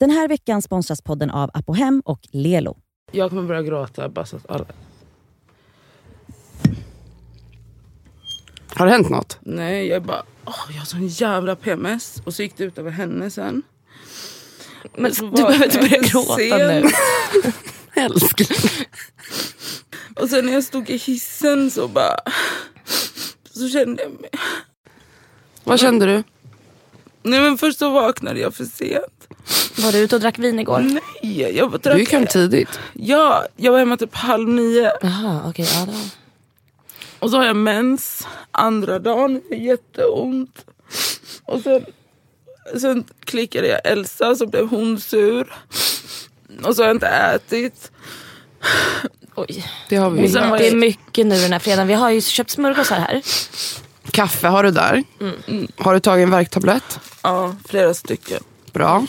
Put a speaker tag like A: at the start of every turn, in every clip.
A: Den här veckan sponsras podden av Apohem och Lelo.
B: Jag kommer börja gråta bara så att alla...
C: Har det hänt något?
B: Nej, jag bara... Åh, jag har sån jävla PMS. Och så gick det ut över henne sen.
D: Men
B: Och så
D: du behöver inte börja gråta
B: sent.
D: nu.
C: Älskling.
B: Och sen när jag stod i hissen så bara... Så kände jag mig...
C: Vad kände du?
B: Nej men först så vaknade jag för sent.
D: Var du ute och drack vin igår?
B: Nej, jag var
C: Du gick hem tidigt.
B: Ja, jag var hemma typ halv nio.
D: Jaha, okej. ja, var...
B: Och så har jag mens andra dagen. Jätteont. Och sen, sen klickade jag Elsa så blev hon sur. Och så har jag inte ätit.
D: Oj.
C: Det har vi.
B: Och sen var
D: Det är
B: jag,
D: mycket nu den här fredagen. Vi har ju köpt smörgåsar här.
C: Kaffe har du där.
B: Mm.
C: Har du tagit en värktablett?
B: ja, flera stycken.
C: Bra.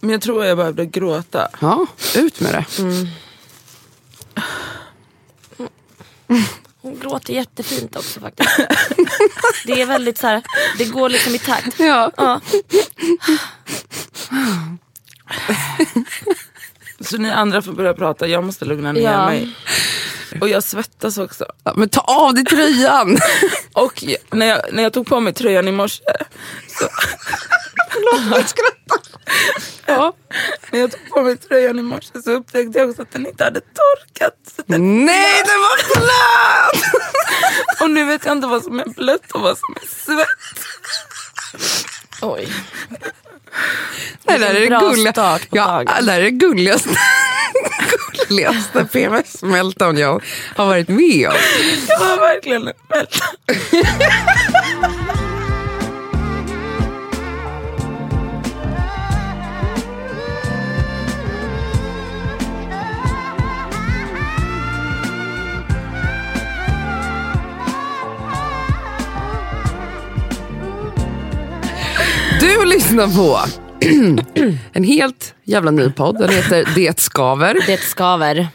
B: Men jag tror jag behövde gråta.
C: Ja, ut med det.
D: Hon gråter jättefint också faktiskt. Det är väldigt så här, det går liksom i takt.
C: Ja.
D: Ja.
B: Så ni andra får börja prata. Jag måste lugna ner
D: Ja.
B: mig. Och jag svettas också.
C: Ja, Men ta av dig tröjan.
B: Och när jag, när jag tog på mig tröjan i morse. Så, ja, när jag tog på mig tröjan i morse så upptäckte jag också att den inte hade torkat. Den,
C: Nej, den var blöt!
B: och nu vet jag inte vad som är blött och vad som är svett.
D: Oj.
C: Det där är det gulliga. Ja, det är det gulligaste, gulligaste PMS-meltdown jag har varit med om.
B: Jag var verkligen en meltdown.
C: Du lyssnar på en helt jävla ny podd. Den heter Det skaver.
D: Det skaver.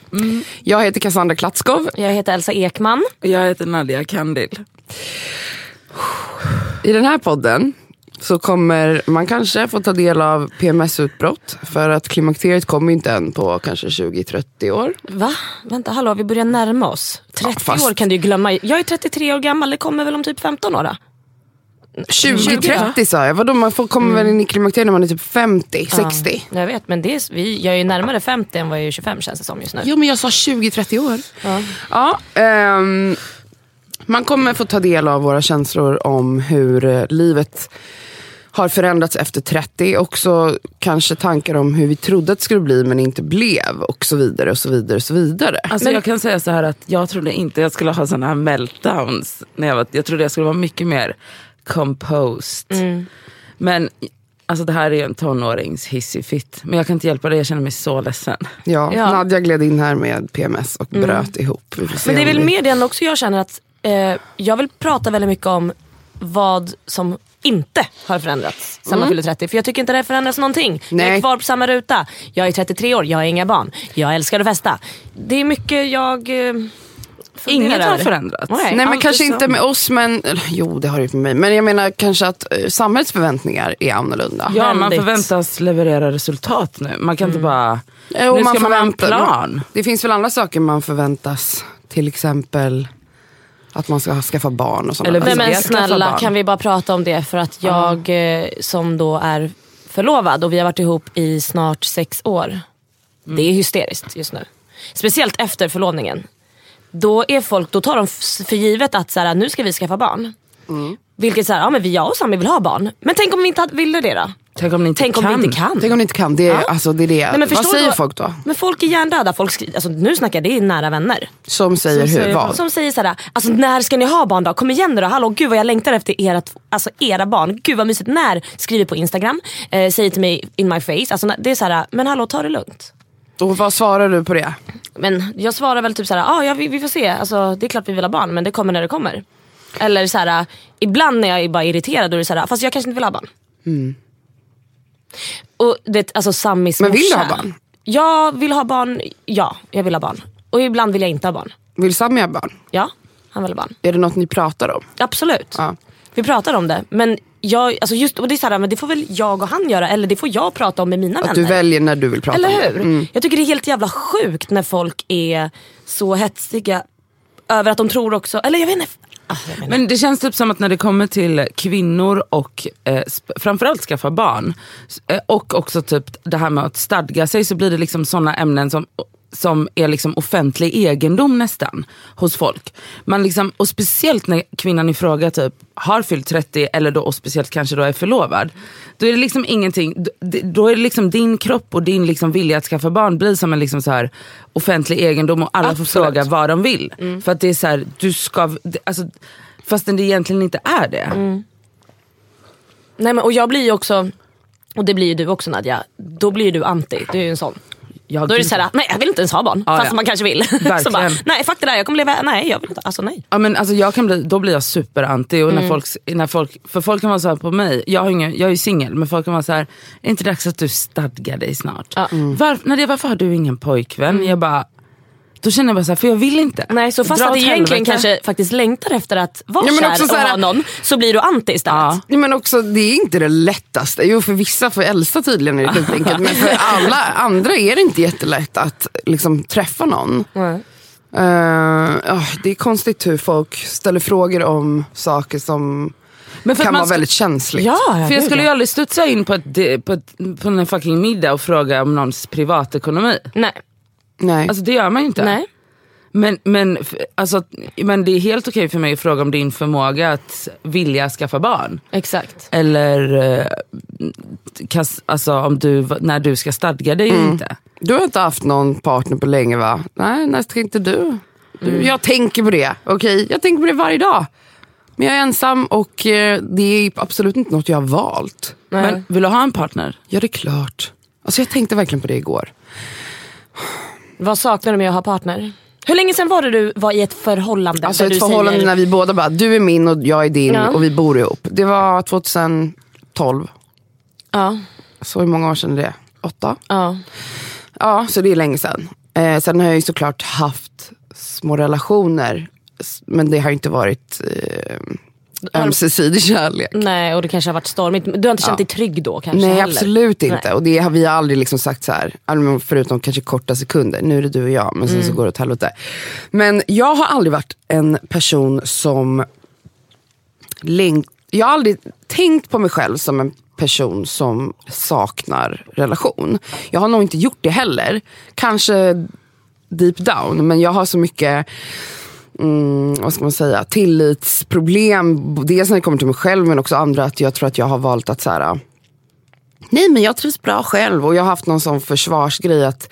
C: Jag heter Cassandra Klatskov.
D: Jag heter Elsa Ekman.
B: Jag heter Nadia Kandil.
C: I den här podden så kommer man kanske få ta del av PMS-utbrott. För att klimakteriet kommer inte än på kanske 20-30 år.
D: Va? Vänta, hallå, vi börjar närma oss. 30
C: fast-
D: år kan du ju glömma. Jag är 33 år gammal, det kommer väl om typ 15 år då?
C: 20-30 sa jag. Vadå, man får, kommer väl in i klimakteriet när man är typ 50, 60?
D: Ja, jag vet, men det är, vi, jag är ju närmare 50 än vad jag är 25 känns det som just nu.
C: Jo men jag sa 20-30 år.
D: Ja.
C: Ja, ehm, man kommer få ta del av våra känslor om hur eh, livet har förändrats efter 30. Också kanske tankar om hur vi trodde att det skulle bli men inte blev. Och så vidare och så vidare och så vidare.
B: Alltså jag kan säga så här att jag trodde inte jag skulle ha såna här meltdowns. När jag, var, jag trodde jag skulle vara mycket mer composed. Men alltså det här är ju en tonårings hissig Men jag kan inte hjälpa det, jag känner mig så ledsen.
C: Ja,
D: Ja.
C: Nadja gled in här med PMS och bröt ihop.
D: Men det är väl mer det också jag känner att eh, jag vill prata väldigt mycket om vad som inte har förändrats sen man fyller 30. För jag tycker inte det har förändrats någonting. Jag
C: Nej.
D: är kvar på samma ruta. Jag är 33 år, jag har inga barn. Jag älskar att festa. Det är mycket jag eh.
B: Inget har förändrats.
D: Nej.
C: Nej men kanske
B: är
C: inte med oss men, jo det har det ju med mig. Men jag menar kanske att eh, samhällets förväntningar är annorlunda.
B: Ja, man
D: Väldigt.
B: förväntas leverera resultat nu. Man kan inte bara,
C: Jo,
B: nu ska man ha en plan.
C: Det finns väl andra saker man förväntas. Till exempel att man ska skaffa barn och sådana
B: Eller
D: Nej men snälla
B: barn.
D: kan vi bara prata om det för att jag eh, som då är förlovad och vi har varit ihop i snart sex år. Det är hysteriskt just nu. Speciellt efter förlovningen. Då, är folk, då tar de för givet att så här, nu ska vi skaffa barn. Vilket så här, ja men vi, jag och Sami vill ha barn. Men tänk om vi inte ville det då?
B: Tänk om ni inte
D: Tänk om vi inte kan.
C: Tänk om ni inte kan. Det är,
D: Ja.
C: alltså, det, är det.
D: Nej, men
C: Vad säger
D: du
C: folk då?
D: Men folk är hjärndöda. Folk skri- alltså, nu snackar jag, det är nära vänner.
C: Som säger
B: Som
C: hur?
B: säger
C: vad?
D: Som säger såhär, alltså när ska ni ha barn då? Kom igen nu då, hallå gud vad jag längtar efter era, alltså, era barn. Gud vad mysigt. När? Skriver på Instagram, eh, säger till mig in my face. Alltså, det är såhär, men hallå ta det lugnt.
C: Och vad svarar du på det?
D: Men jag svarar väl typ såhär, ah, ja vi, vi får se. Alltså, det är klart vi vill ha barn men det kommer när det kommer. Eller såhär, ibland när jag är bara irriterad då är det såhär, fast jag kanske inte vill ha barn. Och det, alltså Samis
C: Men vill du ha barn?
D: Jag vill ha barn, ja jag vill ha barn. Och ibland vill jag inte ha barn.
C: Vill Sami ha barn?
D: Ja, han vill ha barn.
C: Är det något ni pratar om?
D: Absolut.
C: Ja.
D: Vi pratar om det. Men jag, alltså just, och det, är så här, men det får väl jag och han göra eller det får jag prata om med mina
C: Att
D: vänner.
C: du väljer när du vill prata
D: Eller
C: om det.
D: hur?
C: Mm.
D: Jag tycker det är helt jävla sjukt när folk är så hetsiga över att de tror också, eller jag vet inte. Ah, jag vet inte.
B: Men det känns typ som att när det kommer till kvinnor och eh, framförallt skaffa barn eh, och också typ det här med att stadga sig så blir det liksom såna ämnen som som är liksom offentlig egendom nästan hos folk. Man liksom, och speciellt när kvinnan i fråga typ har fyllt 30 eller då, och speciellt kanske då är förlovad. Då är det liksom ingenting, då är det liksom din kropp och din liksom vilja att skaffa barn blir som en liksom så här offentlig egendom och alla får
D: Absolut.
B: fråga vad de vill. För att det är så här, du ska, alltså, fastän det egentligen inte är det.
D: Nej, men, och jag blir ju också, och det blir ju du också Nadja, då blir ju du anti. Du är ju en sån.
B: Jag,
D: Då är det såhär, nej jag vill inte ens ha barn.
B: Ja,
D: fast
B: ja.
D: man kanske vill. så bara, nej fuck det där, jag kommer leva, nej jag vill inte. Alltså nej.
B: Ja, men alltså jag kan bli, då blir jag superanti. Och
D: Mm.
B: när folk, när folk, för folk kan vara så här på mig, jag, har ingen, jag är ju singel, men folk kan vara så här, är det inte dags att du stadgar dig snart?
D: Ja. Mm.
B: Var, Nadia, varför har du ingen pojkvän? Jag bara, då känner jag bara så här, för jag vill inte.
D: Nej så fast att egentligen
B: helvete.
D: kanske faktiskt längtar efter att vara
C: Ja,
D: kär och
C: här-
D: ha någon, så blir du anti istället.
B: Ja.
C: Men också, det är inte det lättaste. Jo, för vissa, för Elsa tydligen är det skitenkelt. men för alla andra är det inte jättelätt att liksom, träffa någon.
D: Nej.
C: Eh, ja, det är konstigt hur folk ställer frågor om saker som
B: Men
C: kan vara väldigt känsligt.
D: Ja, ja,
B: För jag skulle ju aldrig studsa in på, ett, på, ett, på en fucking middag och fråga om någons privatekonomi.
D: Nej.
C: Nej.
B: Alltså det gör man ju inte.
D: Nej.
B: Men, men, alltså, men det är helt okej för mig att fråga om din förmåga att vilja skaffa barn.
D: Exakt.
B: Eller eh, alltså, om du, när du ska stadga dig
C: Mm.
B: inte.
C: Du har inte haft någon partner på länge va? Nej, när ska inte du? du Jag tänker på det, okej? Jag tänker på det varje dag. Men jag är ensam och eh, det är absolut inte något jag har valt.
D: Nej.
B: Men vill du ha en partner?
C: Ja, det är klart. Alltså jag tänkte verkligen på det igår.
D: Vad saknar du med att ha partner? Hur länge sedan var det du var i ett förhållande?
C: Alltså ett förhållande
D: säger,
C: när vi båda bara, du är min och jag är din
D: Ja.
C: och vi bor ihop. Det var 2012.
D: Ja,
C: Så hur många år sedan är det? Åtta?
D: ja.
C: Ja, så det är länge sedan. Eh, sen har jag ju såklart haft små relationer. Men det har inte varit eh, ömsesidig kärlek.
D: Nej och det kanske har varit stormigt. Du har inte känt dig trygg då kanske
C: Nej
D: heller?
C: absolut inte.
D: Nej.
C: Och det har vi aldrig liksom sagt så här, ja, förutom kanske korta sekunder. Nu är det du och jag, men sen
D: Mm.
C: så går det åt helvete. Men jag har aldrig varit en person som längt, jag har aldrig tänkt på mig själv som en person som saknar relation. Jag har nog inte gjort det heller. Kanske deep down, men jag har så mycket mm, vad ska man säga, tillitsproblem. Dels när det kommer till mig själv men också andra. Att jag tror att jag har valt att så här, äh, nej men jag trivs bra själv. Och jag har haft någon sån försvarsgrej att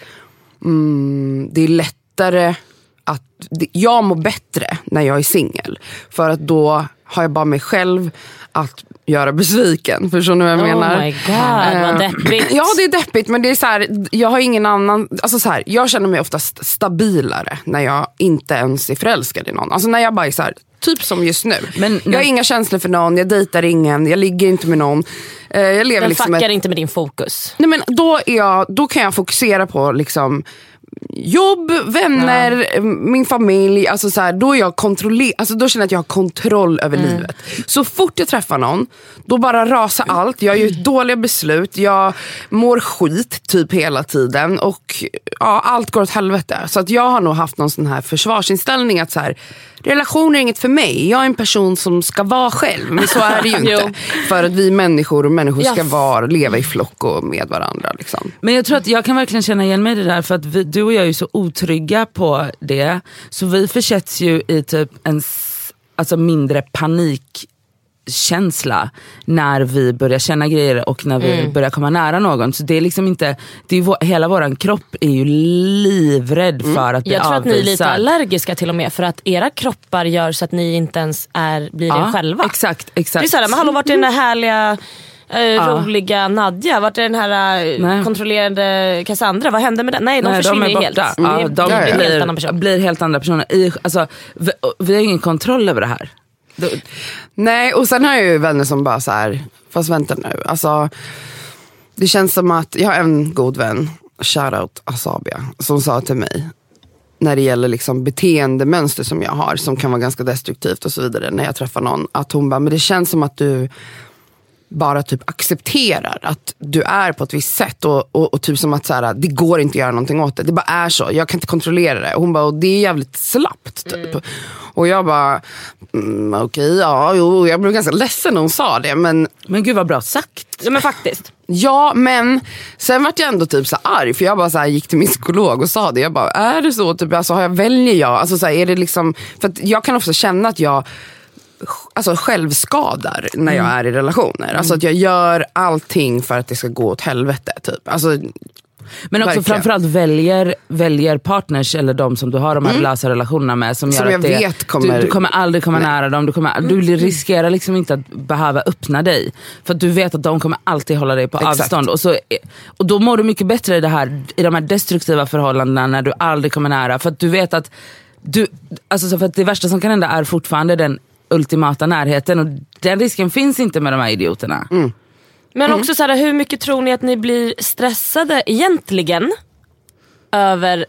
C: mm, det är lättare att, jag mår bättre när jag är singel. För att då har jag bara mig själv att göra besviken. Förstår ni vad jag
D: Oh
C: menar?
D: my god, vad
C: Eh,
D: deppigt.
C: Ja det är deppigt men det är så här, jag har ingen annan, alltså så här, jag känner mig oftast stabilare när jag inte ens är förälskad i någon. Alltså när jag bara är så här, typ som just nu.
B: Men-
C: jag har inga känslor för någon, jag dejtar ingen, jag ligger inte med någon. Eh, jag lever
D: Den
C: liksom
D: fuckar
C: ett,
D: inte med din fokus.
C: Nej, men då, är jag, då kan jag fokusera på liksom jobb, vänner, eh, min familj. Alltså så här, då, är jag kontroller- alltså då känner jag att jag har kontroll över
D: Mm.
C: livet. Så fort jag träffar någon, då bara rasar allt. Jag gör dåliga beslut, jag mår skit typ hela tiden. Och ja, allt går åt helvete. Så att jag har nog haft någon sån här försvarsinställning att så här, relationer är inget för mig. Jag är en person som ska vara själv. Men så är det ju inte. För att vi människor och människor ska
D: Ja.
C: vara, leva i flock och med varandra. Liksom.
B: Men jag tror att jag kan verkligen känna igen mig i det där för att vi, du och jag är ju så otrygga på det. Så vi försätts ju i typ en alltså mindre panikkänsla när vi börjar känna grejer och när vi börjar komma nära någon. Så det är liksom inte, det är vår- hela våran kropp är ju livrädd för att bli
D: Jag tror att ni är lite
B: avvisad.
D: allergiska till och med för att era kroppar gör så att ni inte ens är, blir er själva.
B: Exakt, exakt.
D: Det är såhär, men hallå vart är den där härliga eh, roliga Nadja? Vart är den här eh,
B: Nej.
D: kontrollerande Cassandra? Vad hände med den? Nej de
B: Nej,
D: försvinner
B: de
D: ju
B: är
D: helt. Ni
B: Ja, de
D: är en
B: blir,
D: helt annan person.
B: blir helt andra personer. I, alltså, vi, vi har ingen kontroll över det här. Det-
C: Nej, och sen har jag ju vänner som bara så här, fast vänta nu. Alltså, det känns som att, jag har en god vän, shoutout Asabia, som sa till mig, när det gäller liksom beteendemönster som jag har, som kan vara ganska destruktivt och så vidare när jag träffar någon. Att hon bara, men det känns som att du bara typ accepterar att du är på ett visst sätt och, och, och typ som att så här, det går inte att göra någonting åt det. Det bara är så, jag kan inte kontrollera det. Och hon bara, och det är jävligt slappt. Typ. Och jag bara, mm, okej, ja, jo. Jag blev ganska ledsen när hon sa det. Men
B: Men gud vad bra sagt.
D: Ja men faktiskt.
C: Ja, men sen vart jag ändå typ så arg för jag bara så här gick till min psykolog och sa det. Jag bara, är det så? Typ, alltså, har jag, väljer jag? Alltså, så här, är det liksom, för att jag kan också känna att jag alltså, självskadar när jag är i relationer. Alltså att jag gör allting för att det ska gå åt helvete. Typ. Alltså,
B: Men också
C: Verkligen.
B: framförallt väljer, väljer partners eller de som du har de här lösa relationerna med. Som,
C: Som
B: gör
C: jag
B: att det,
C: vet kommer-
B: Du, du kommer aldrig komma
C: Nej.
B: nära dem. Du, kommer, du riskerar liksom inte att behöva öppna dig. För att du vet att de kommer alltid hålla dig på
C: Exakt.
B: avstånd. Och, så, och då mår du mycket bättre i, det här, i de här destruktiva förhållandena när du aldrig kommer nära. För att du vet att du, alltså så för att det värsta som kan hända är fortfarande den ultimata närheten. Och den risken finns inte med de här idioterna.
D: Men också så här, hur mycket tror ni att ni blir stressade egentligen över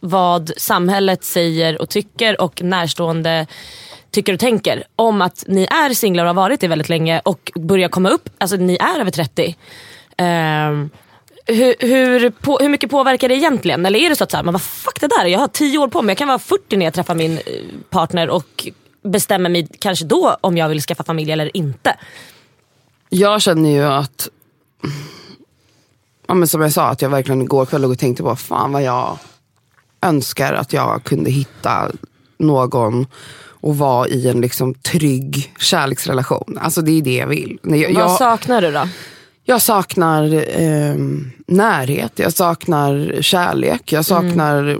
D: vad samhället säger och tycker och närstående tycker och tänker om att ni är singlar och har varit det väldigt länge och börjar komma upp, alltså ni är över 30. Ehm, hur, hur, på, hur mycket påverkar det egentligen? Eller är det så att så här, men vad fuck det där, jag har 10 år på mig, jag kan vara 40 när jag träffar min eh, partner och bestämmer mig kanske då om jag vill skaffa familj eller inte.
C: jag känner ju att, ja, men som jag sa, att jag verkligen igår kväll och tänkte på fan vad jag önskar att jag kunde hitta någon och vara i en liksom trygg kärleksrelation. Alltså det är det jag vill. Jag,
D: Vad
C: jag,
D: saknar du då?
C: jag saknar eh, närhet, jag saknar kärlek, jag saknar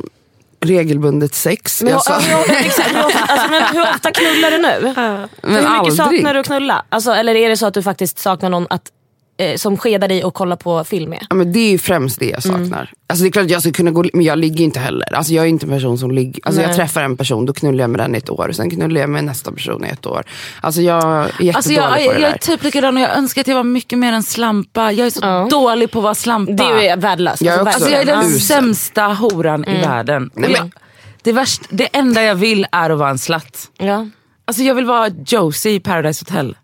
C: regelbundet sex.
D: Men,
C: jag
D: hur,
C: sa-
D: hur, exakt, hur, ofta, alltså, men hur ofta knullar du nu? hur mycket
C: aldrig.
D: saknar du att knulla? Alltså, eller är det så att du faktiskt saknar någon att, eh, som skedar dig och kolla på film med?
C: Ja, men det är ju främst det jag saknar. Alltså det är klart att jag skulle kunna gå, men jag ligger inte heller. Alltså jag är inte en person som ligger, alltså jag
D: Nej.
C: träffar en person, då knullar jag med den i ett år. Sen knullar jag med nästa person i ett år. Alltså jag är jättedålig
B: Alltså jag,
C: på det
B: jag, jag är
C: där.
B: typ likadan och jag önskar att jag var mycket mer en slampa. Jag är så
D: Ja.
B: dålig på att vara slampa.
D: Det är värdelöst.
C: Jag är också
B: Alltså jag är den
C: Usel.
B: sämsta horan i världen. Och jag, det, värst, det enda jag vill är att vara en slatt.
D: Ja.
B: Alltså jag vill vara Josie i Paradise Hotel.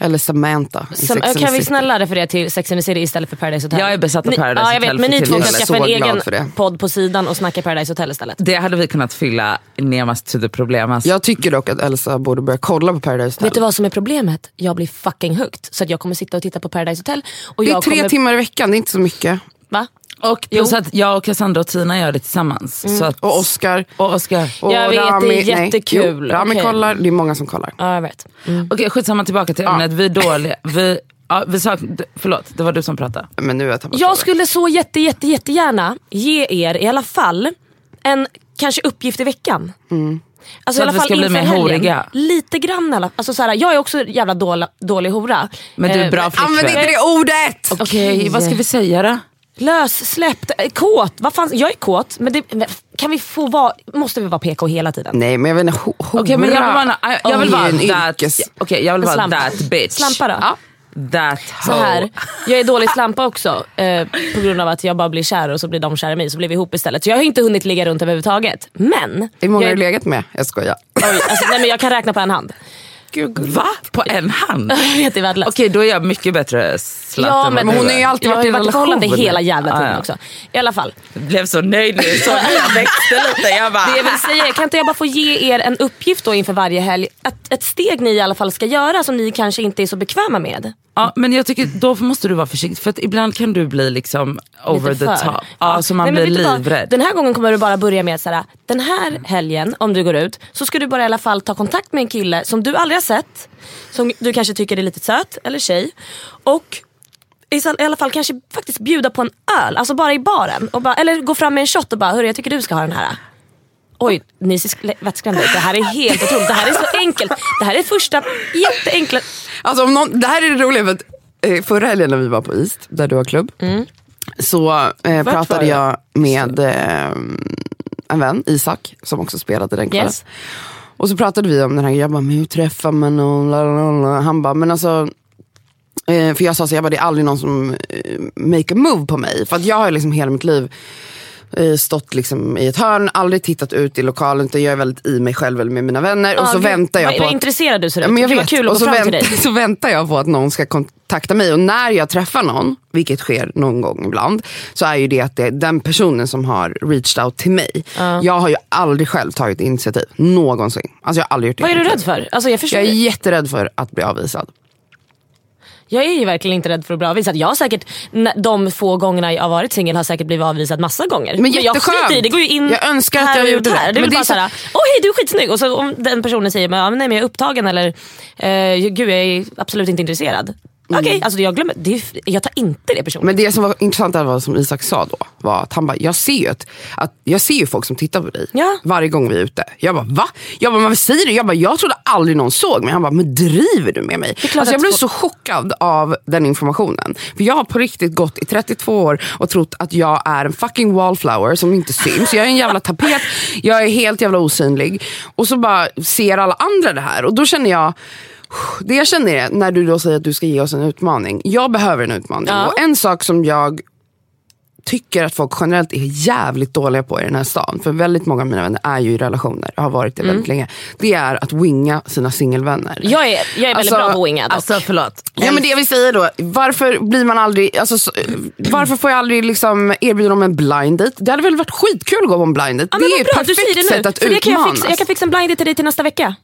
C: Eller Samantha the
D: kan vi
C: City.
D: snälla referera till Sex and the City istället för Paradise Hotel?
B: Jag är besatt av
D: Ni-
B: Paradise
D: ja, jag vet,
B: Hotel
D: Men
B: för
D: ni två kan skaffa en egen podd på sidan och snacka Paradise Hotel istället.
B: Det hade vi kunnat fylla närmast to the problem. Alltså.
C: Jag tycker dock att Elsa borde börja kolla på Paradise
D: Vet du
C: Hotel.
D: vad som är problemet? Jag blir fucking hooked. Så att jag kommer sitta och titta på Paradise Hotel. Och
C: Det är
D: jag
C: tre
D: kommer,
C: timmar i veckan, det är inte så mycket.
D: Va?
B: Och plus att jag och Cassandra och Tina gör det tillsammans. Så att,
C: Och Oscar.
B: och Oscar.
C: Och
D: Jag vet, det är
C: Rami, nej.
D: jättekul.
C: Jo, Rami
D: Okej.
C: kollar, det är många som kollar.
D: Ja, jag vet. Mm.
B: Okej skitsamma tillbaka till ämnet. Vi är dåliga. Vi, ja, vi sak, förlåt, det var du som pratade.
C: Men nu har jag tappat
D: Jag skulle så jätte, jätte, jättegärna ge er i alla fall en kanske uppgift i veckan. Alltså
B: Så
D: i alla
B: att vi
D: fall
B: ska bli mer horiga.
D: Lite grann alla alltså, så här, Jag är också jävla dålig, dålig hora.
B: Men du är
D: Eh,
B: bra
C: Använd
B: flickvän.
C: inte det ordet!
B: Okej, vad ska vi säga då?
D: Lös, släppt, eh, kåt. Vad fan, jag är kåt men det, kan vi få vara, måste vi vara PK hela tiden?
C: Nej men jag vet inte, ho- hora.
B: Okej men jag vill vara, jag vill vara that,
C: yrkes-
B: okay, jag vill vara that bitch.
D: Slampa då?
C: Ja.
B: That
D: Så här, jag är dålig slampa också eh, på grund av att jag bara blir kär och så blir de kära i mig så blir vi ihop istället. Så jag har inte hunnit ligga runt överhuvudtaget. Men,
C: Hur många har du legat med? Jag skojar.
D: Oj, alltså, nej, men jag kan räkna på en hand.
B: Va? På en hand?
D: Jag vet, det är värdelöst.
B: Okej då är jag mycket bättre slatt
D: Ja, men,
B: vad
C: hon är ju alltid
D: jag har
C: varit i
D: ju varit i förhållande
C: relation.
D: hela jävla tiden
B: Ah, ja.
D: också. I alla fall.
B: Jag blev så nöjd nu, så jag växte lite. Jag bara,
D: Det jag vill säga kan inte jag bara få ge er en uppgift då inför varje helg? Ett, ett steg ni i alla fall ska göra som ni kanske inte är så bekväma med.
B: Ja, men jag tycker då måste du vara försiktig för att ibland kan du bli liksom over the top. Ja, så man
D: Nej,
B: blir livrädd.
D: Den här gången kommer du bara börja med att den här helgen om du går ut så ska du bara i alla fall ta kontakt med en kille som du aldrig har sett. Som du kanske tycker är lite söt eller tjej. Och i alla fall kanske faktiskt bjuda på en öl, alltså bara i baren. Och bara, eller gå fram med en shot och bara, hörru jag tycker du ska ha den här. Oj, ni ser vettskrämda ut. Det här är helt otroligt. Det här är så enkelt. Det här är första jätteenkla...
C: Alltså, om någon, det här är det roliga för att eh, förra helgen när vi var på East, där du har klubb, så eh, pratade jag med eh, en vän, Isak, som också spelade den kvällen.
D: Yes.
C: Och så pratade vi om den här, jag bara, men hur träffar man någon? Lalalala. Han bara, men alltså, eh, för jag sa så, jag bara, det är aldrig någon som eh, make a move på mig. För att jag har liksom hela mitt liv stått liksom i ett hörn, aldrig tittat ut i lokalen utan jag är väldigt i mig själv eller med mina vänner. och så
D: gud,
C: väntar jag
D: vad,
C: på
D: vad
C: att
D: intresserad du ser ut.
C: Ja, men jag
D: det
C: vet.
D: kul att
C: och
D: gå
C: så, vänt, så väntar jag på att någon ska kontakta mig. Och när jag träffar någon, vilket sker någon gång ibland, så är ju det att det är den personen som har reached out till mig. Jag har ju aldrig själv tagit initiativ. Någonsin. Alltså jag har aldrig gjort det.
D: Vad är du rädd för? Alltså jag,
C: Jag är jätterädd för att bli avvisad.
D: Är ju verkligen inte rädd för att bli avvisad. Jag har säkert, de få gångerna jag har varit singel har säkert blivit avvisad massa gånger.
C: Men
D: jag
C: jätteskönt.
D: skiter i det. går ju in
C: Jag önskar att
D: här
C: jag
D: och ut
C: gjorde
D: här. Det
C: Men det är
D: bara
C: så-
D: såhär, åh hej du är skitsnygg. Och så om den personen säger, men, men nej men jag är upptagen eller eh, gud jag är absolut inte intresserad. Okej, alltså jag glömmer, det jag tar inte det personligt.
C: Men det som var intressant var vad som Isak sa då, var att han bara, jag ser ju, att, att, jag ser ju folk som tittar på dig
D: Ja.
C: varje gång vi är ute. Jag bara, va? Jag bara, vad säger du? Jag bara, jag trodde aldrig någon såg mig. Han bara, men driver du med mig? Alltså, jag blev så chockad av den informationen. För jag har på riktigt gått i 32 år och trott att jag är en fucking wallflower som inte syns. Jag är en jävla tapet, jag är helt jävla osynlig. Och så bara ser alla andra det här och då känner jag, det jag känner är när du då säger att du ska ge oss en utmaning. Jag behöver en utmaning.
D: Ja.
C: Och en sak som jag tycker att folk generellt är jävligt dåliga på i den här stan, för väldigt många av mina vänner är ju i relationer, har varit det väldigt länge. Det är att winga sina singelvänner.
D: jag är, jag är väldigt
C: Alltså-
D: bra på att winga dock.
B: Alltså förlåt.
C: Ja men det vill säga då, varför blir man aldrig, alltså, så, varför får jag aldrig liksom erbjuda dem en blind date? Det hade väl varit skitkul att gå på en blind date.
D: Ja,
C: det är ett
D: bra, du säger
C: perfekt
D: det
C: sätt
D: nu.
C: att
D: För det kan jag,
C: utmanas.
D: fixa, jag kan fixa en blind date till dig till nästa vecka.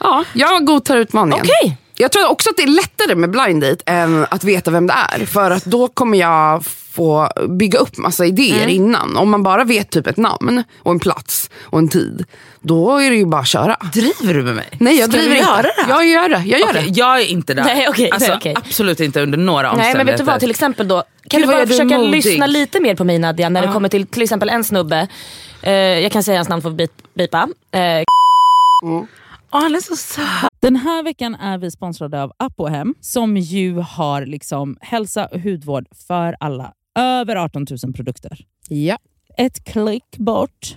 C: Ja, jag godtar utmaningen.
D: Okej.
C: Jag tror också att det är lättare med blind date än att veta vem det är. För att då kommer jag få bygga upp massa idéer
D: Mm.
C: innan. Om man bara vet typ ett namn och en plats och en tid, då är det ju bara att köra.
B: Driver du med mig?
C: Nej jag
B: Ska
C: driver inte.
B: göra det?
C: Jag gör det. Jag gör
B: Okej,
C: det.
B: jag är inte där.
D: Nej, okej,
B: alltså,
D: nej, okej.
B: Absolut inte under några
D: Nej
B: omständigheter.
D: men vet du vad, till exempel då. Kan
B: Gud,
D: du bara
B: du
D: försöka
B: modig.
D: lyssna lite mer på mig Nadja när det kommer till till exempel en snubbe. Eh, jag kan säga hans namn för bip, bipa. Eh,
B: Åh, han är så söt.
A: Den här veckan är vi sponsrade av Apohem som ju har liksom hälsa och hudvård för alla. Över 18 000 produkter.
E: Ja.
A: Ett klick bort.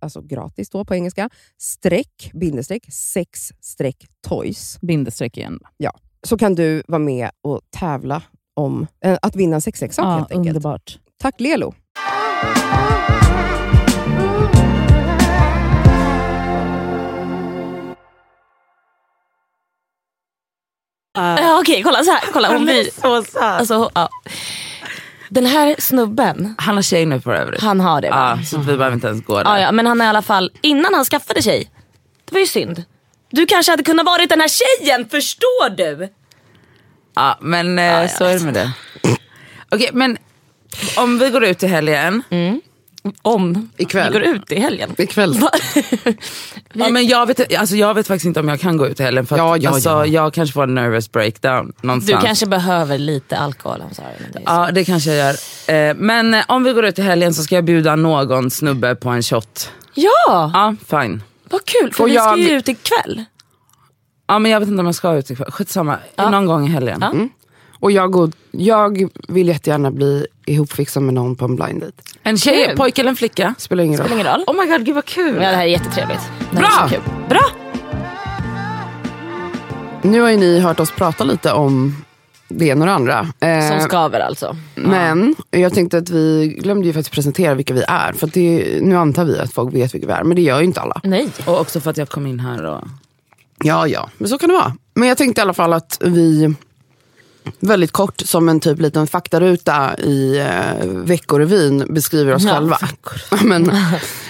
E: alltså gratis då på engelska, streck, bindestreck, sex streck toys.
A: Bindestreck igen.
E: Så kan du vara med och tävla om eh, att vinna en sexleksak
A: Ja,
E: helt enkelt.
A: underbart.
E: Tack Lelo!
D: Ja, Okej, kolla så här. Kolla, hon blir,
B: så söt.
D: alltså, ja. Den här snubben,
B: Han har tjej nu för övrigt.
D: han har det?
B: Ja, så vi behöver inte ens gå där.
D: Ja, ja, men han är i alla fall, innan han skaffade tjej, det var ju synd. Du kanske hade kunnat varit den här tjejen, förstår du?
B: Ja, men eh,
D: jag
B: så är det med det. Okej, men om vi går ut i helgen.
D: Om
C: Ikväll.
D: vi går ut i helgen.
C: Ikväll.
B: Ja, men jag, vet, alltså, jag vet faktiskt inte om jag kan gå ut i helgen. För att,
C: Ja, ja,
B: alltså,
C: ja.
B: Jag kanske får en nervous breakdown
D: Du
B: någonstans.
D: kanske behöver lite alkohol. Sorry, det.
B: Ja, det kanske jag gör. Eh, men eh, om vi går ut i helgen så ska jag bjuda någon snubbe på en shot.
D: ja,
B: Ja, fine.
D: vad kul. För
C: Och
D: vi ska
C: jag-
D: ju ut ikväll.
B: Ja, men jag vet inte om jag ska ut ikväll. Skitsamma, någon gång i helgen.
D: Ja.
C: Och jag, går, jag vill jättegärna bli ihopfixad med någon på en blind date.
B: En tjej,
D: Kul.
B: pojke eller en flicka?
C: Spelar ingen.
D: Spelar ingen roll.
B: Oh my god, gud vad kul.
D: Ja, det här är jättetrevligt. Det
C: Bra!
D: är kul. Bra!
C: Nu har ju ni hört oss prata lite om det ena och det andra. Eh,
D: Som skaver alltså.
C: Men jag tänkte att vi glömde ju faktiskt presentera vilka vi är. För att det, nu antar vi att folk vet vilka vi är, men det gör ju inte alla.
D: Nej.
B: Och också för att jag kom in här och...
C: Ja, ja, men så kan det vara. Men jag tänkte i alla fall att vi väldigt kort som en typ liten faktaruta i eh, Veckorevyn beskriver oss
D: Ja,
C: själva. men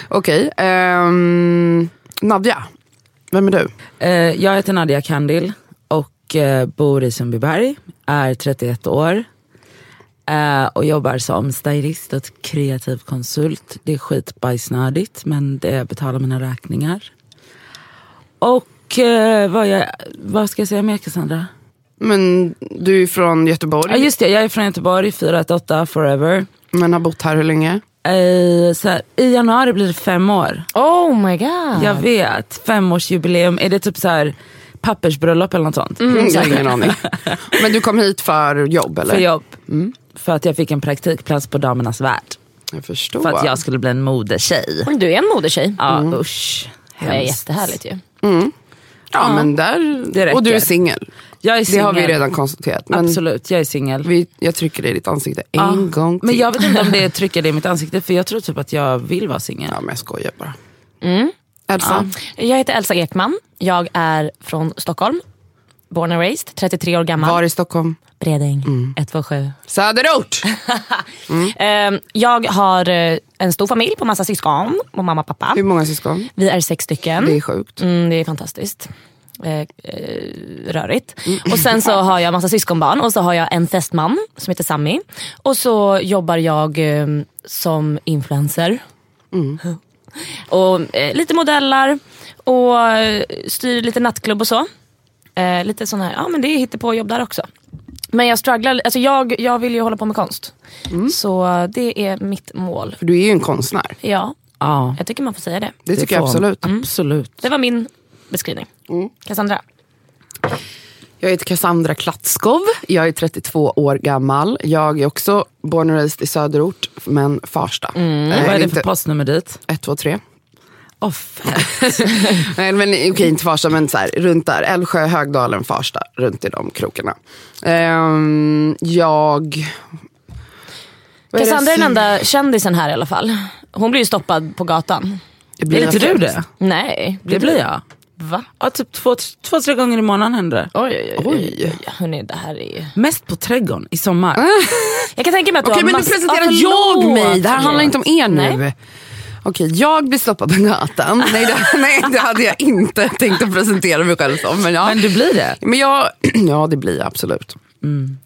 C: Okej, ehm, Nadja, vem är du?
B: Eh, jag heter Nadia Kandil och eh, bor i Sundbyberg. Är 31 år. Eh, och jobbar som stylist och kreativ konsult. Det är skitbajsnödigt men det betalar mina räkningar. Och eh, vad, jag, vad ska jag säga mer Cassandra?
C: Men du är från Göteborg,
B: Ja just det, jag är från Göteborg, 418 forever.
C: men har bott här hur länge?
B: Eh, så här, I januari blir det fem år.
D: Oh my god.
B: Jag vet, femårsjubileum. Är det typ så här pappersbröllop eller något sånt?
C: Mm, jag har ingen aning. Men du kom hit för jobb eller?
B: För jobb. För att jag fick en praktikplats på Damernas Värld.
C: Jag förstår.
B: För att jag skulle bli en modetjej.
D: Du är en modetjej.
B: Ja usch.
D: Det är
B: Hemskt.
D: jättehärligt ju.
C: Ja, men där, och du är singel.
B: Jag är
C: Det
B: singel.
C: har vi redan konstaterat. Men
B: Absolut, jag är singel.
C: vi, jag trycker det i ditt ansikte en
B: Ja.
C: gång till.
B: Men jag vet inte om det är trycker det i mitt ansikte för jag tror typ att jag vill vara singel.
C: Ja, men jag skojar bara.
D: Mm.
C: Elsa?
D: Jag heter Elsa Ekman. Jag är från Stockholm. Born and raised. 33 år gammal.
C: Var i Stockholm?
D: Bredäng. 127.
C: Söderort!
D: Ehm, jag har eh, en stor familj på massa syskon. Och mamma och pappa.
C: Hur många syskon?
D: Vi är sex stycken.
C: Det är sjukt.
D: Mm, det är fantastiskt. Eh, eh, rörigt. Och sen så har jag massa syskonbarn och så har jag en fästman som heter Sammy. Och så jobbar jag eh, som influencer. Och eh, lite modellar och eh, styr lite nattklubb och så. Eh, lite sån här, ja men det är hittepåjobb där också. Men jag strugglar, alltså jag, jag vill ju hålla på med konst. Så det är mitt mål.
C: För du är ju en konstnär.
D: Ja,
B: Ja,
D: jag tycker man får säga det.
C: Det tycker jag absolut.
B: Absolut.
D: Det var min beskrivning. Cassandra?
C: Jag heter Cassandra Klatskov. Jag är 32 år gammal. Jag är också born and raised i söderort, men Farsta.
B: Mm.
C: Eh,
B: Vad är det
C: inte
B: för postnummer dit?
C: 123.
B: Oh.
C: Nej, men okej, inte Farsta, men så här, runt där. Älvsjö, Högdalen, Farsta. Runt i de krokarna. Ehm, jag... Vad det
D: Cassandra är den enda kändisen här i alla fall. Hon blir ju stoppad på gatan.
C: Blir
B: Är inte du det?
D: Nej.
B: Det blir jag.
D: Va?
B: Ja, typ två, två, tre gånger i månaden händer det.
D: Oj, oj, oj.
C: Oj.
D: Hörrni, det här är.
B: Mest på trädgården i sommar.
D: Jag kan tänka mig att du
C: Okej,
D: har
C: men nu presenterar
D: Ja,
C: jag mig. Det här handlar inte om er nu.
D: Nej.
C: Okej, jag blir stoppad på gatan. Nej det, nej, det hade jag inte tänkt att presentera mig själv som. Men, ja.
B: Men du blir det.
C: men jag, ja, det blir jag absolut.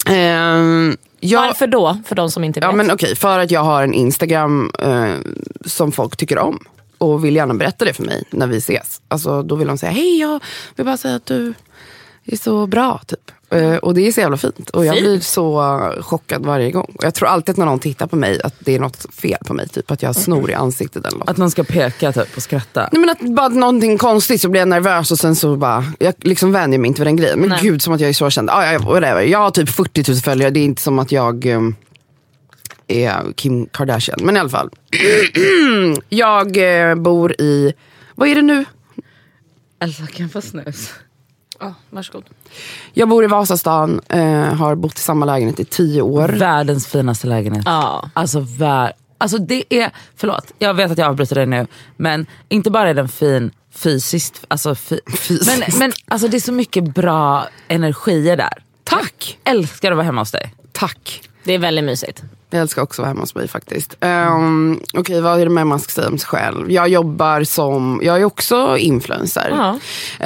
C: Ehm, jag,
D: Varför då? För de som inte vet.
C: Ja men okej, för att jag har en Instagram eh, som folk tycker om. Och vill gärna berätta det för mig när vi ses. Alltså, då vill de säga, hej jag vill bara säga att du är så bra. Typ. Eh, och det är så jävla fint. Och jag blir så chockad varje gång. Och jag tror alltid att när någon tittar på mig att det är något fel på mig. Typ att jag har snor i ansiktet eller något.
B: Att någon ska peka typ och skratta.
C: Nej, men att bara någonting konstigt så blir jag nervös och sen så bara, jag liksom vänjer mig inte vid den grejen. Men
D: Nej.
C: gud som att jag är så känd. Ah, ja, whatever. Jag har typ 40 000 följare, det är inte som att jag um, är Kim Kardashian. Men i alla fall. jag eh, bor i, vad är det nu?
B: Elsa kan jag få snus?
D: Ja, varsågod.
C: Jag bor i Vasastan, eh, har bott i samma lägenhet i tio år.
B: Världens finaste lägenhet.
D: Ja.
B: Alltså, vär, alltså det är, förlåt jag vet att jag avbryter dig nu. Men inte bara är den fin fysiskt, alltså, fi,
C: Fysiskt.
B: men, men alltså, det är så mycket bra energier där.
C: Tack!
B: Älskar att vara hemma hos dig.
C: Tack.
D: Det är väldigt mysigt.
C: Jag älskar också att vara hemma hos mig faktiskt. Um, Okej, vad är det mer man ska säga om sig själv? Jag jobbar som, jag är också influencer.
D: Ja.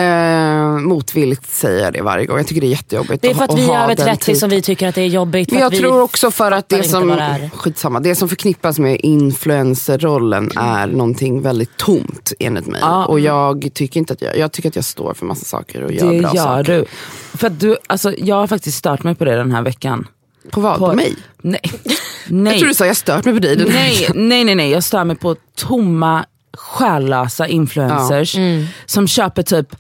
C: Uh, motvilligt säger jag det varje gång. Jag tycker det är jättejobbigt
D: Det är för att
C: att
D: vi är över
C: den
D: 30
C: tiden.
D: som vi tycker att det är jobbigt.
C: Men jag
D: att vi
C: tror också för att det som,
D: det
C: skitsamma, det som förknippas med influencerrollen är någonting väldigt tomt enligt mig.
B: Ja.
C: Och jag tycker inte att jag, jag tycker att jag står för massa saker och gör
B: Det
C: bra
B: gör
C: saker.
B: du. För att du, alltså, jag har faktiskt stört mig på det den här veckan.
C: På vad? På, mig?
B: Nej. nej.
C: Jag tror du sa jag stört mig på dig.
B: Nej, nej, nej, nej. Jag stör mig på tomma, själlösa influencers som köper typ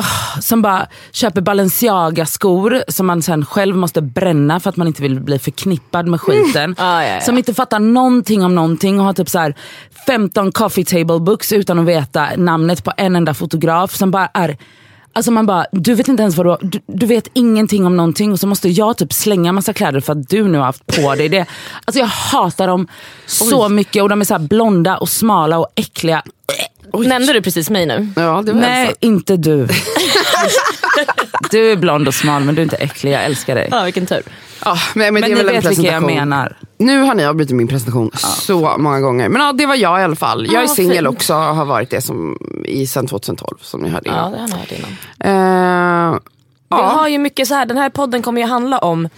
B: Ah, som bara köper Balenciaga-skor som man sen själv måste bränna för att man inte vill bli förknippad med skiten.
D: Ja, ja, ja.
B: Som inte fattar någonting om någonting och har typ så här 15 coffee table books utan att veta namnet på en enda fotograf. Som bara är Alltså man bara, du vet inte ens vad du har, du, du vet ingenting om någonting och så måste jag typ slänga massa kläder för att du nu har haft på dig det. Alltså jag hatar dem så mycket och de är så här blonda och smala och äckliga.
D: Nämnde du precis mig nu?
C: Ja, det var
B: Nej,
C: Elsa.
B: inte du. du är blond och smal men du är inte äcklig, jag älskar dig.
D: Ja, vilken tur.
C: Ja, men, men,
B: Men
C: det är
B: ni vet vilka jag menar.
C: Nu har ni avbrutit min presentation så många gånger. Men ja, det var jag i alla fall. Jag
D: Ja,
C: är singel också och har varit det som, i, sen 2012 som ni hörde
D: Ja,
C: innan.
D: det har hört innan.
C: Eh,
D: Vi
C: ja.
D: har ju mycket så här, den här podden kommer ju handla om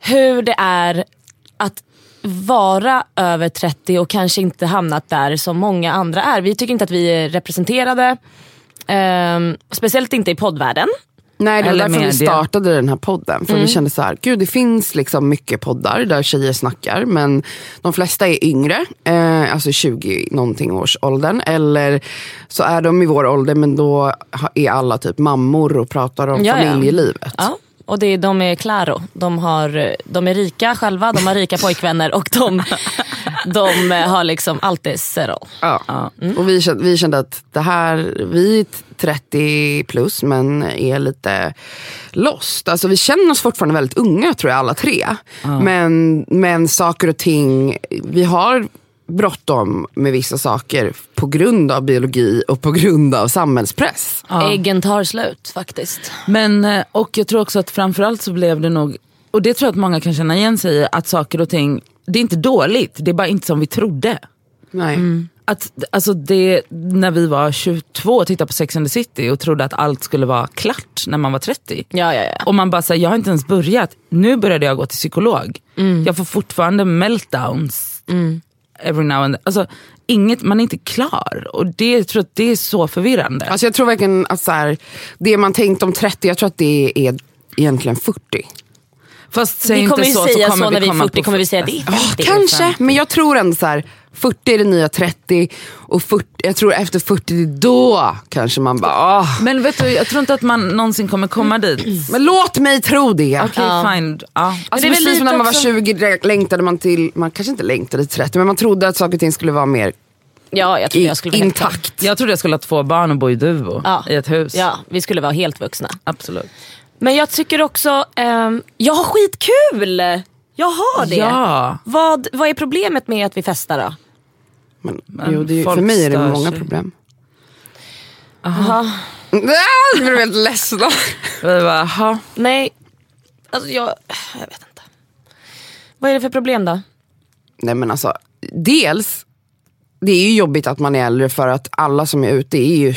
D: hur det är att vara över 30 och kanske inte hamnat där som många andra är. Vi tycker inte att vi är representerade. Ehm, speciellt inte i poddvärlden.
C: Nej, det var
B: Eller
C: därför vi startade den här podden. För vi kände så här, gud det finns liksom mycket poddar där tjejer snackar. Men de flesta är yngre, eh, alltså 20 någonting års åldern. Eller så är de i vår ålder men då är alla typ mammor och pratar om
D: Ja, ja.
C: familjelivet.
D: Ja. Och det de är claro. De, har, de är rika själva, de har rika pojkvänner och de, de har liksom allt är settle.
C: Ja. Och vi kände, vi kände att det här, vi är 30 plus men är lite lost. Alltså vi känner oss fortfarande väldigt unga tror jag alla tre. Men, men saker och ting, vi har bråttom med vissa saker på grund av biologi och på grund av samhällspress.
D: Äggen tar slut faktiskt.
B: Men, eh, och jag tror också att framförallt så blev det nog, och det tror jag att många kan känna igen sig i, att saker och ting, det är inte dåligt, det är bara inte som vi trodde.
C: Nej.
B: Att, alltså det, när vi var 22 och tittade på Sex and the City och trodde att allt skulle vara klart när man var 30.
D: Ja, ja, ja.
B: Och man bara säger jag har inte ens börjat. Nu började jag gå till psykolog. Jag får fortfarande meltdowns. Every now and then. Alltså, inget, man är inte klar. Och det, jag tror att det är så förvirrande.
C: Alltså jag tror verkligen att så här, det man tänkt om 30, jag tror att det är egentligen 40.
B: Fast säg
D: Vi
B: inte
D: kommer ju
B: så,
D: säga
B: så
D: så,
B: kommer
D: när vi är
B: komma
D: 40,
B: på
D: kommer vi säga det är
C: Ja,
D: 50.
C: kanske, men jag tror ändå så här, 40 är det nya 30 och 40, jag tror efter 40 då kanske man bara, ah.
B: Men vet du, jag tror inte att man någonsin kommer komma dit.
C: Men låt mig tro det.
B: Okej fine. Ja.
C: Alltså
D: det är väl
C: precis som när man var
D: också-
C: 20 direkt längtade man till, man kanske inte längtade till 30 men man trodde att saker och ting skulle vara mer
D: Ja, jag tror
C: i,
D: jag skulle vara
C: intakt.
B: Jag trodde jag skulle ha två barn och bo i duo
D: Ja.
B: i ett hus.
D: Ja, vi skulle vara helt vuxna.
B: Absolut.
D: Men jag tycker också, ehm, jag har skitkul! Jag har det.
B: Ja.
D: Vad, vad är problemet med att vi festar då?
C: Men,
B: Men
C: jo, det är,
B: folk
C: för mig är det många
B: sig.
C: problem.
D: Aha.
C: Ah, Jag blev helt ledsna.
B: Vi bara, "Jaha."
D: Nej, alltså jag, jag vet inte. Vad är det för problem då?
C: Nej men alltså, dels, det är ju jobbigt att man är äldre för att alla som är ute är ju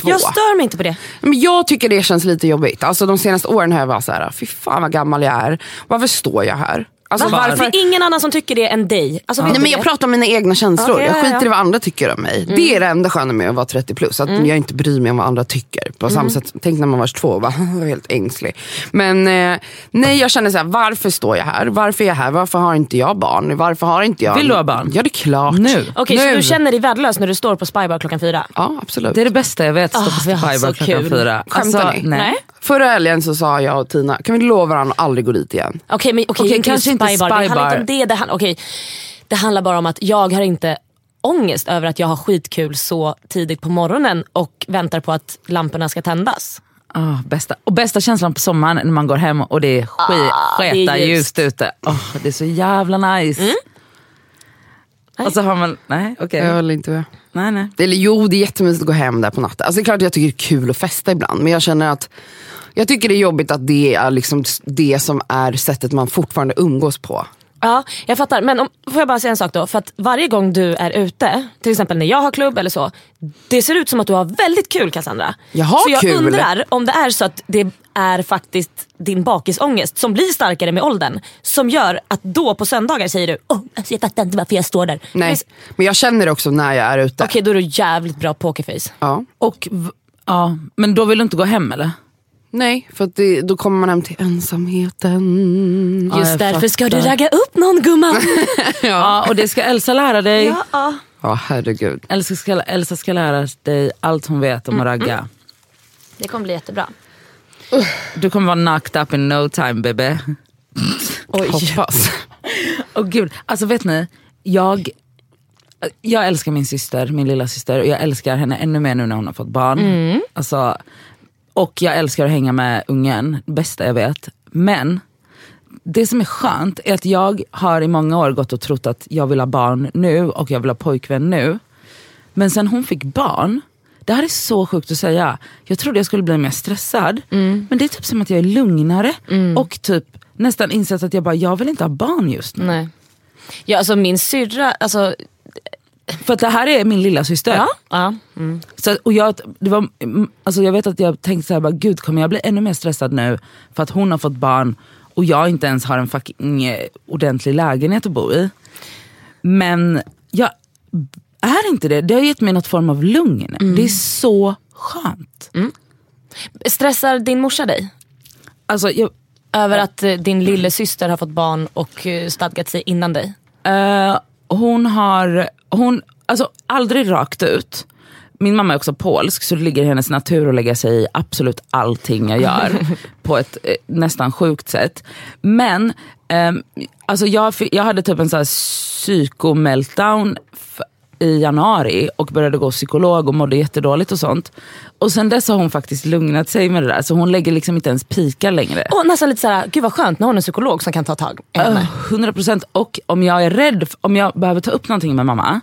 C: 22.
D: Jag stör mig inte på det.
C: Men jag tycker det känns lite jobbigt. Alltså de senaste åren har jag varit såhär, fy fan vad gammal jag är. Varför står jag här? Alltså,
D: Va?
C: varför?
D: Det är ingen annan som tycker det än dig. Alltså, vet
C: Nej, men jag pratar om mina egna känslor.
D: Okej,
C: jag
D: ja,
C: skiter
D: ja. Mm.
C: i vad andra tycker om mig. Det är det enda sköna med att vara 30 plus. Att jag inte bryr mig om vad andra tycker. På
D: Mm.
C: samma sätt, tänk när man var 22 och bara, var helt ängslig. Men eh, nej, jag känner så här, varför står jag här? Varför är jag här? Varför har inte jag barn? Varför har inte jag...
B: Vill du ha barn?
C: Ja, det är klart.
B: Nu?
D: Okej, så
C: Nu.
D: du känner dig värdelös när du står på Spybar klockan fyra?
C: Ja, absolut.
B: Det är det bästa jag vet, stå
D: Ah, vi
B: på
D: har
B: Spybar
D: så
B: klockan
D: kul.
B: fyra.
C: Skämtar ni?
B: nej.
C: Förra helgen så sa jag och Tina, kan vi lova varandra att aldrig gå dit igen?
D: Okej, men okej,
B: Okej,
D: inte
B: kanske inte
D: spybar. Det handlar inte om det. Det, hand, okej, det handlar bara om att jag har inte ångest över att jag har skitkul så tidigt på morgonen och väntar på att lamporna ska tändas.
B: Ah, bästa. Och bästa känslan på sommaren när man går hem och det är skit,
D: Ah, det är
B: sketa
D: ljust.
B: ljust ute. Oh, det är så jävla nice.
D: Mm.
B: Och så har man, nej okej.
C: Jag vill inte med.
B: Nej, nej.
C: Eller jo, det är jättemysigt att gå hem där på natten. Alltså, det är klart att jag tycker det är kul att festa ibland. Men jag känner att jag tycker det är jobbigt att det är liksom det som är sättet man fortfarande umgås på.
D: Ja, jag fattar. Men om, får jag bara säga en sak då? För att varje gång du är ute, till exempel när jag har klubb eller så. Det ser ut som att du har väldigt kul Cassandra.
C: Jag har
D: så jag
C: kul.
D: undrar om det är så att det är faktiskt din bakisångest som blir starkare med åldern. Som gör att då på söndagar säger du oh, alltså jag fattar inte varför jag står där.
C: Nej. Men jag känner det också när jag är ute.
D: Okej då är du jävligt bra pokerface.
C: Ja.
B: Och, ja, men då vill du inte gå hem eller?
C: Nej, för att det, då kommer man hem till ensamheten.
B: Ja,
D: Just
B: jag
D: därför ska du
B: fattar.
D: ragga upp någon gumman.
B: Ja. och det ska Elsa lära dig.
D: ja, ja.
C: Ja, herregud.
B: Elsa, ska, Elsa ska lära dig allt hon vet om att ragga.
D: Det kommer bli jättebra.
B: Du kommer vara knocked up in no time baby.
C: Oj. Hoppas.
B: Åh gud, alltså vet ni, jag, jag älskar min syster, min lilla syster och jag älskar henne ännu mer nu när hon har fått barn. Alltså, och jag älskar att hänga med ungen, bästa jag vet. Men det som är skönt är att jag har i många år gått och trott att jag vill ha barn nu och jag vill ha pojkvän nu. Men sen hon fick barn, det här är så sjukt att säga. Jag trodde jag skulle bli mer stressad. Men det är typ som att jag är lugnare och typ nästan insett att jag bara, jag vill inte ha barn just nu.
D: Nej. Ja, alltså min syrra, alltså,
B: För att det här är min lilla syster.
D: ja. ja.
B: Så, och jag, det var, mm, alltså jag vet att jag tänkte så här, bara, gud kommer jag bli ännu mer stressad nu för att hon har fått barn och jag inte ens har en fucking eh, ordentlig lägenhet att bo i. Men jag är inte det. Det har gett mig något form av lugn. Det är så skönt.
D: Stressar din morsa dig?
B: Alltså, jag,
D: Över att eh, din lille syster har fått barn och eh, stadgat sig innan dig?
B: Eh, hon har, hon, alltså aldrig rakt ut. Min mamma är också polsk så det ligger i hennes natur att lägga sig i absolut allting jag gör. på ett eh, nästan sjukt sätt. Men ehm, alltså jag, jag hade typ en sån här psykomeltdown i januari och började gå psykolog och mådde jättedåligt och sånt. Och sen dess har hon faktiskt lugnat sig med det där så hon lägger liksom inte ens pikar längre.
D: Och nästan lite såhär, gud vad skönt, nu har hon en psykolog som kan ta tag i henne.
B: Öh, 100 procent. Och om jag är rädd, om jag behöver ta upp någonting med mamma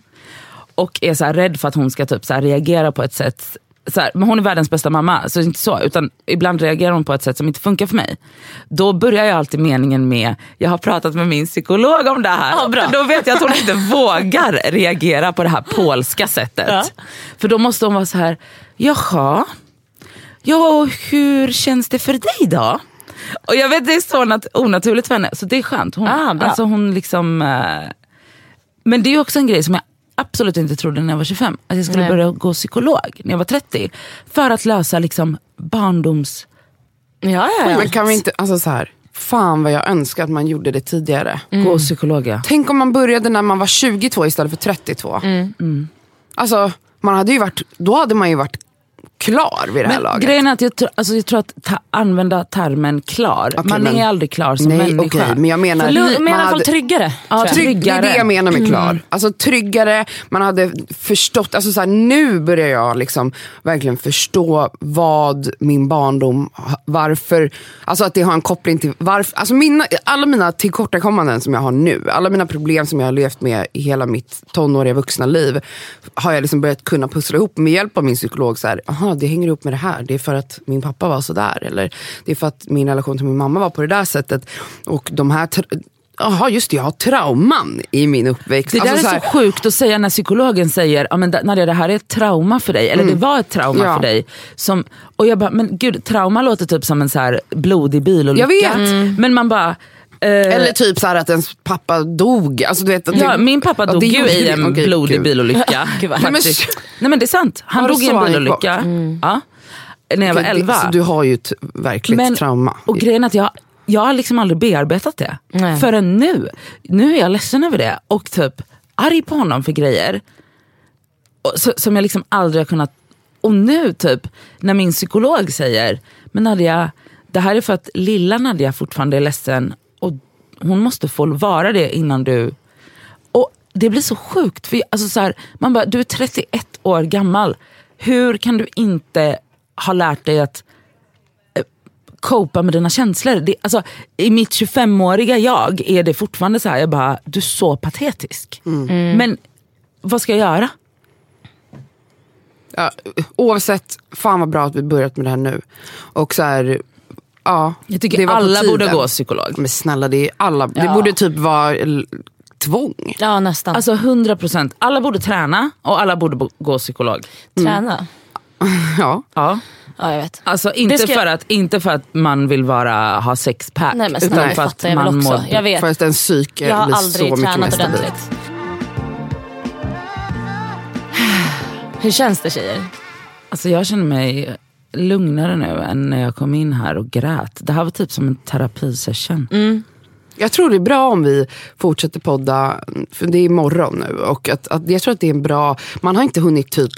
B: och är så rädd för att hon ska typ så reagera på ett sätt så här, men hon är världens bästa mamma, så det är inte så. Utan ibland reagerar hon på ett sätt som inte funkar för mig. Då börjar jag alltid meningen med, jag har pratat med min psykolog om det här.
D: Ja, bra.
B: Då vet jag att hon inte vågar reagera på det här polska sättet.
D: Ja.
B: För då måste hon vara så här, jaha, ja hur känns det för dig då? Och jag vet det är så nat- onaturligt för henne, så det är skönt. Hon,
D: Ah,
B: alltså hon liksom, eh, men det är också en grej som jag absolut inte trodde när jag var 25. Att jag skulle
D: Nej.
B: börja gå psykolog när jag var 30. För att lösa liksom barndoms...
D: Ja, ja, ja.
C: Men kan vi inte, alltså så här. fan vad jag önskar att man gjorde det tidigare.
B: Gå hos psykolog ja.
C: Tänk om man började när man var 22 istället för 32. Alltså, man hade ju varit, då hade man ju varit klar vid det här
B: Men
C: laget.
B: grejen är att jag, alltså jag tror att ta, använda termen klar,
C: Okej,
B: man
C: men-
B: är aldrig klar som
C: Nej,
B: människa.
C: okej, men jag menar...
D: Men i alla fall tryggare.
B: Ja,
D: tror jag.
C: Trygg, det är det
B: tryggare.
C: jag menar med klar. Alltså tryggare, man hade förstått, alltså så här, nu börjar jag liksom verkligen förstå vad min barndom, varför, alltså att det har en koppling till, varför, alltså mina, alla mina tillkortakommanden som jag har nu, alla mina problem som jag har levt med i hela mitt tonåriga vuxna liv, har jag liksom börjat kunna pussla ihop med hjälp av min psykolog. Så här, aha, det hänger ihop med det här, det är för att min pappa var sådär, eller det är för att min relation till min mamma var på det där sättet. Och de här Jaha, just det, jag har trauman i min uppväxt.
B: Det där
C: Alltså,
B: är
C: här-
B: så sjukt att säga när psykologen säger ja, men Nadia det här är ett trauma för dig, eller det var ett trauma
C: Mm. Ja.
B: för dig. Som, och jag bara, men gud trauma låter typ som en så här blodig bilolycka.
C: Jag vet.
B: Men man bara,
C: Eller typ så att ens pappa dog. Alltså, du vet,
B: Ja, min pappa dog ju i en
C: okej,
B: blodig
C: gud.
B: bilolycka.
D: Gud,
B: faktiskt. Nej men det är sant, han dog i en bilolycka. Ja, när jag var 11.
C: Så du har ju ett verkligt trauma.
B: Och grejen att jag, jag har liksom aldrig bearbetat det.
D: Nej.
B: Förrän nu. Nu är jag ledsen över det och typ arg på honom för grejer. Och, så, som jag liksom aldrig har kunnat... Och nu typ när min psykolog säger, men Nadia, det här är för att lilla Nadia fortfarande är ledsen hon måste få vara det innan du... Och det blir så sjukt, för alltså så här, man bara, du är 31 år gammal. Hur kan du inte ha lärt dig att copa med dina känslor. Det, alltså, I mitt 25-åriga jag är det fortfarande så här, jag bara, du är så patetisk. Men vad ska jag göra?
C: Ja, oavsett, fan vad bra att vi börjat med det här nu. Och så här, ja,
B: Jag tycker
C: det
B: alla borde gå psykolog.
C: Men snälla, det, är alla, det
B: Ja.
C: borde typ vara tvång.
D: Ja nästan.
B: Alltså 100%. Alla borde träna och alla borde bo- gå psykolog.
D: Träna.
C: Ja.
B: Ja.
D: Ja jag vet.
B: Alltså inte,
D: Det ska-
B: för att, inte för att man vill vara, ha sexpack.
D: Nej men
B: utan
D: snälla det
B: för att
D: jag
B: man
D: också.
B: mår
D: Jag vet.
C: För att ens psyke
D: Jag
C: blir
D: aldrig
C: så mycket mer
D: tränat
C: stabilt.
D: ordentligt. Hur känns det tjejer?
B: Alltså jag känner mig lugnare nu än när jag kom in här och grät. Det här var typ som en terapisession.
C: Jag tror det är bra om vi fortsätter podda, för det är imorgon nu. Och att, att, jag tror att det är en bra, man har inte hunnit typ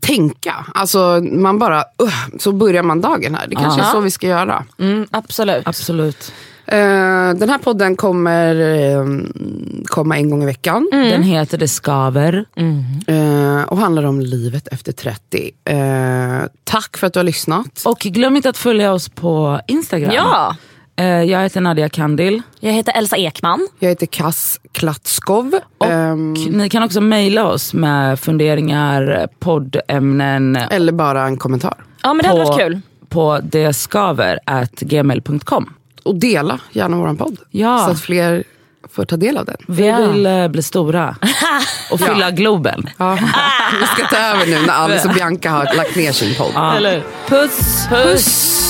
C: tänka. Alltså man bara, uh, så börjar man dagen här. Det kanske är
D: Ja.
C: så vi ska göra.
D: Mm, absolut.
B: Absolut.
C: Eh, den här podden kommer eh, komma en gång i veckan.
B: Den heter Det skaver.
C: Eh, och handlar om livet efter 30. Eh, tack för att du har lyssnat.
B: Och glöm inte att följa oss på Instagram.
D: Ja.
B: Jag heter Nadia Kandil.
D: Jag heter Elsa Ekman.
C: Jag heter Kass Klatskov.
B: Och
C: Ehm,
B: Ni kan också mejla oss med funderingar, poddämnen
C: eller bara en kommentar.
D: Ja men det hade varit kul.
B: på deskaver.gmail.com.
C: Och dela gärna vår podd.
B: Ja.
C: Så att fler får ta del av den.
B: Vi
D: Ja.
B: vill eh, bli stora och fylla Globen.
C: Ja. Vi ska ta över nu när Alice och Bianca har lagt ner sin podd.
B: Ja. Puss!
D: Puss.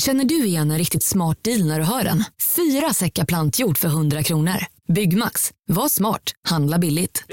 F: Känner du igen en riktigt smart deal när du hör den? Fyra säckar plantjord för 100 kronor. Byggmax. Var smart. Handla billigt.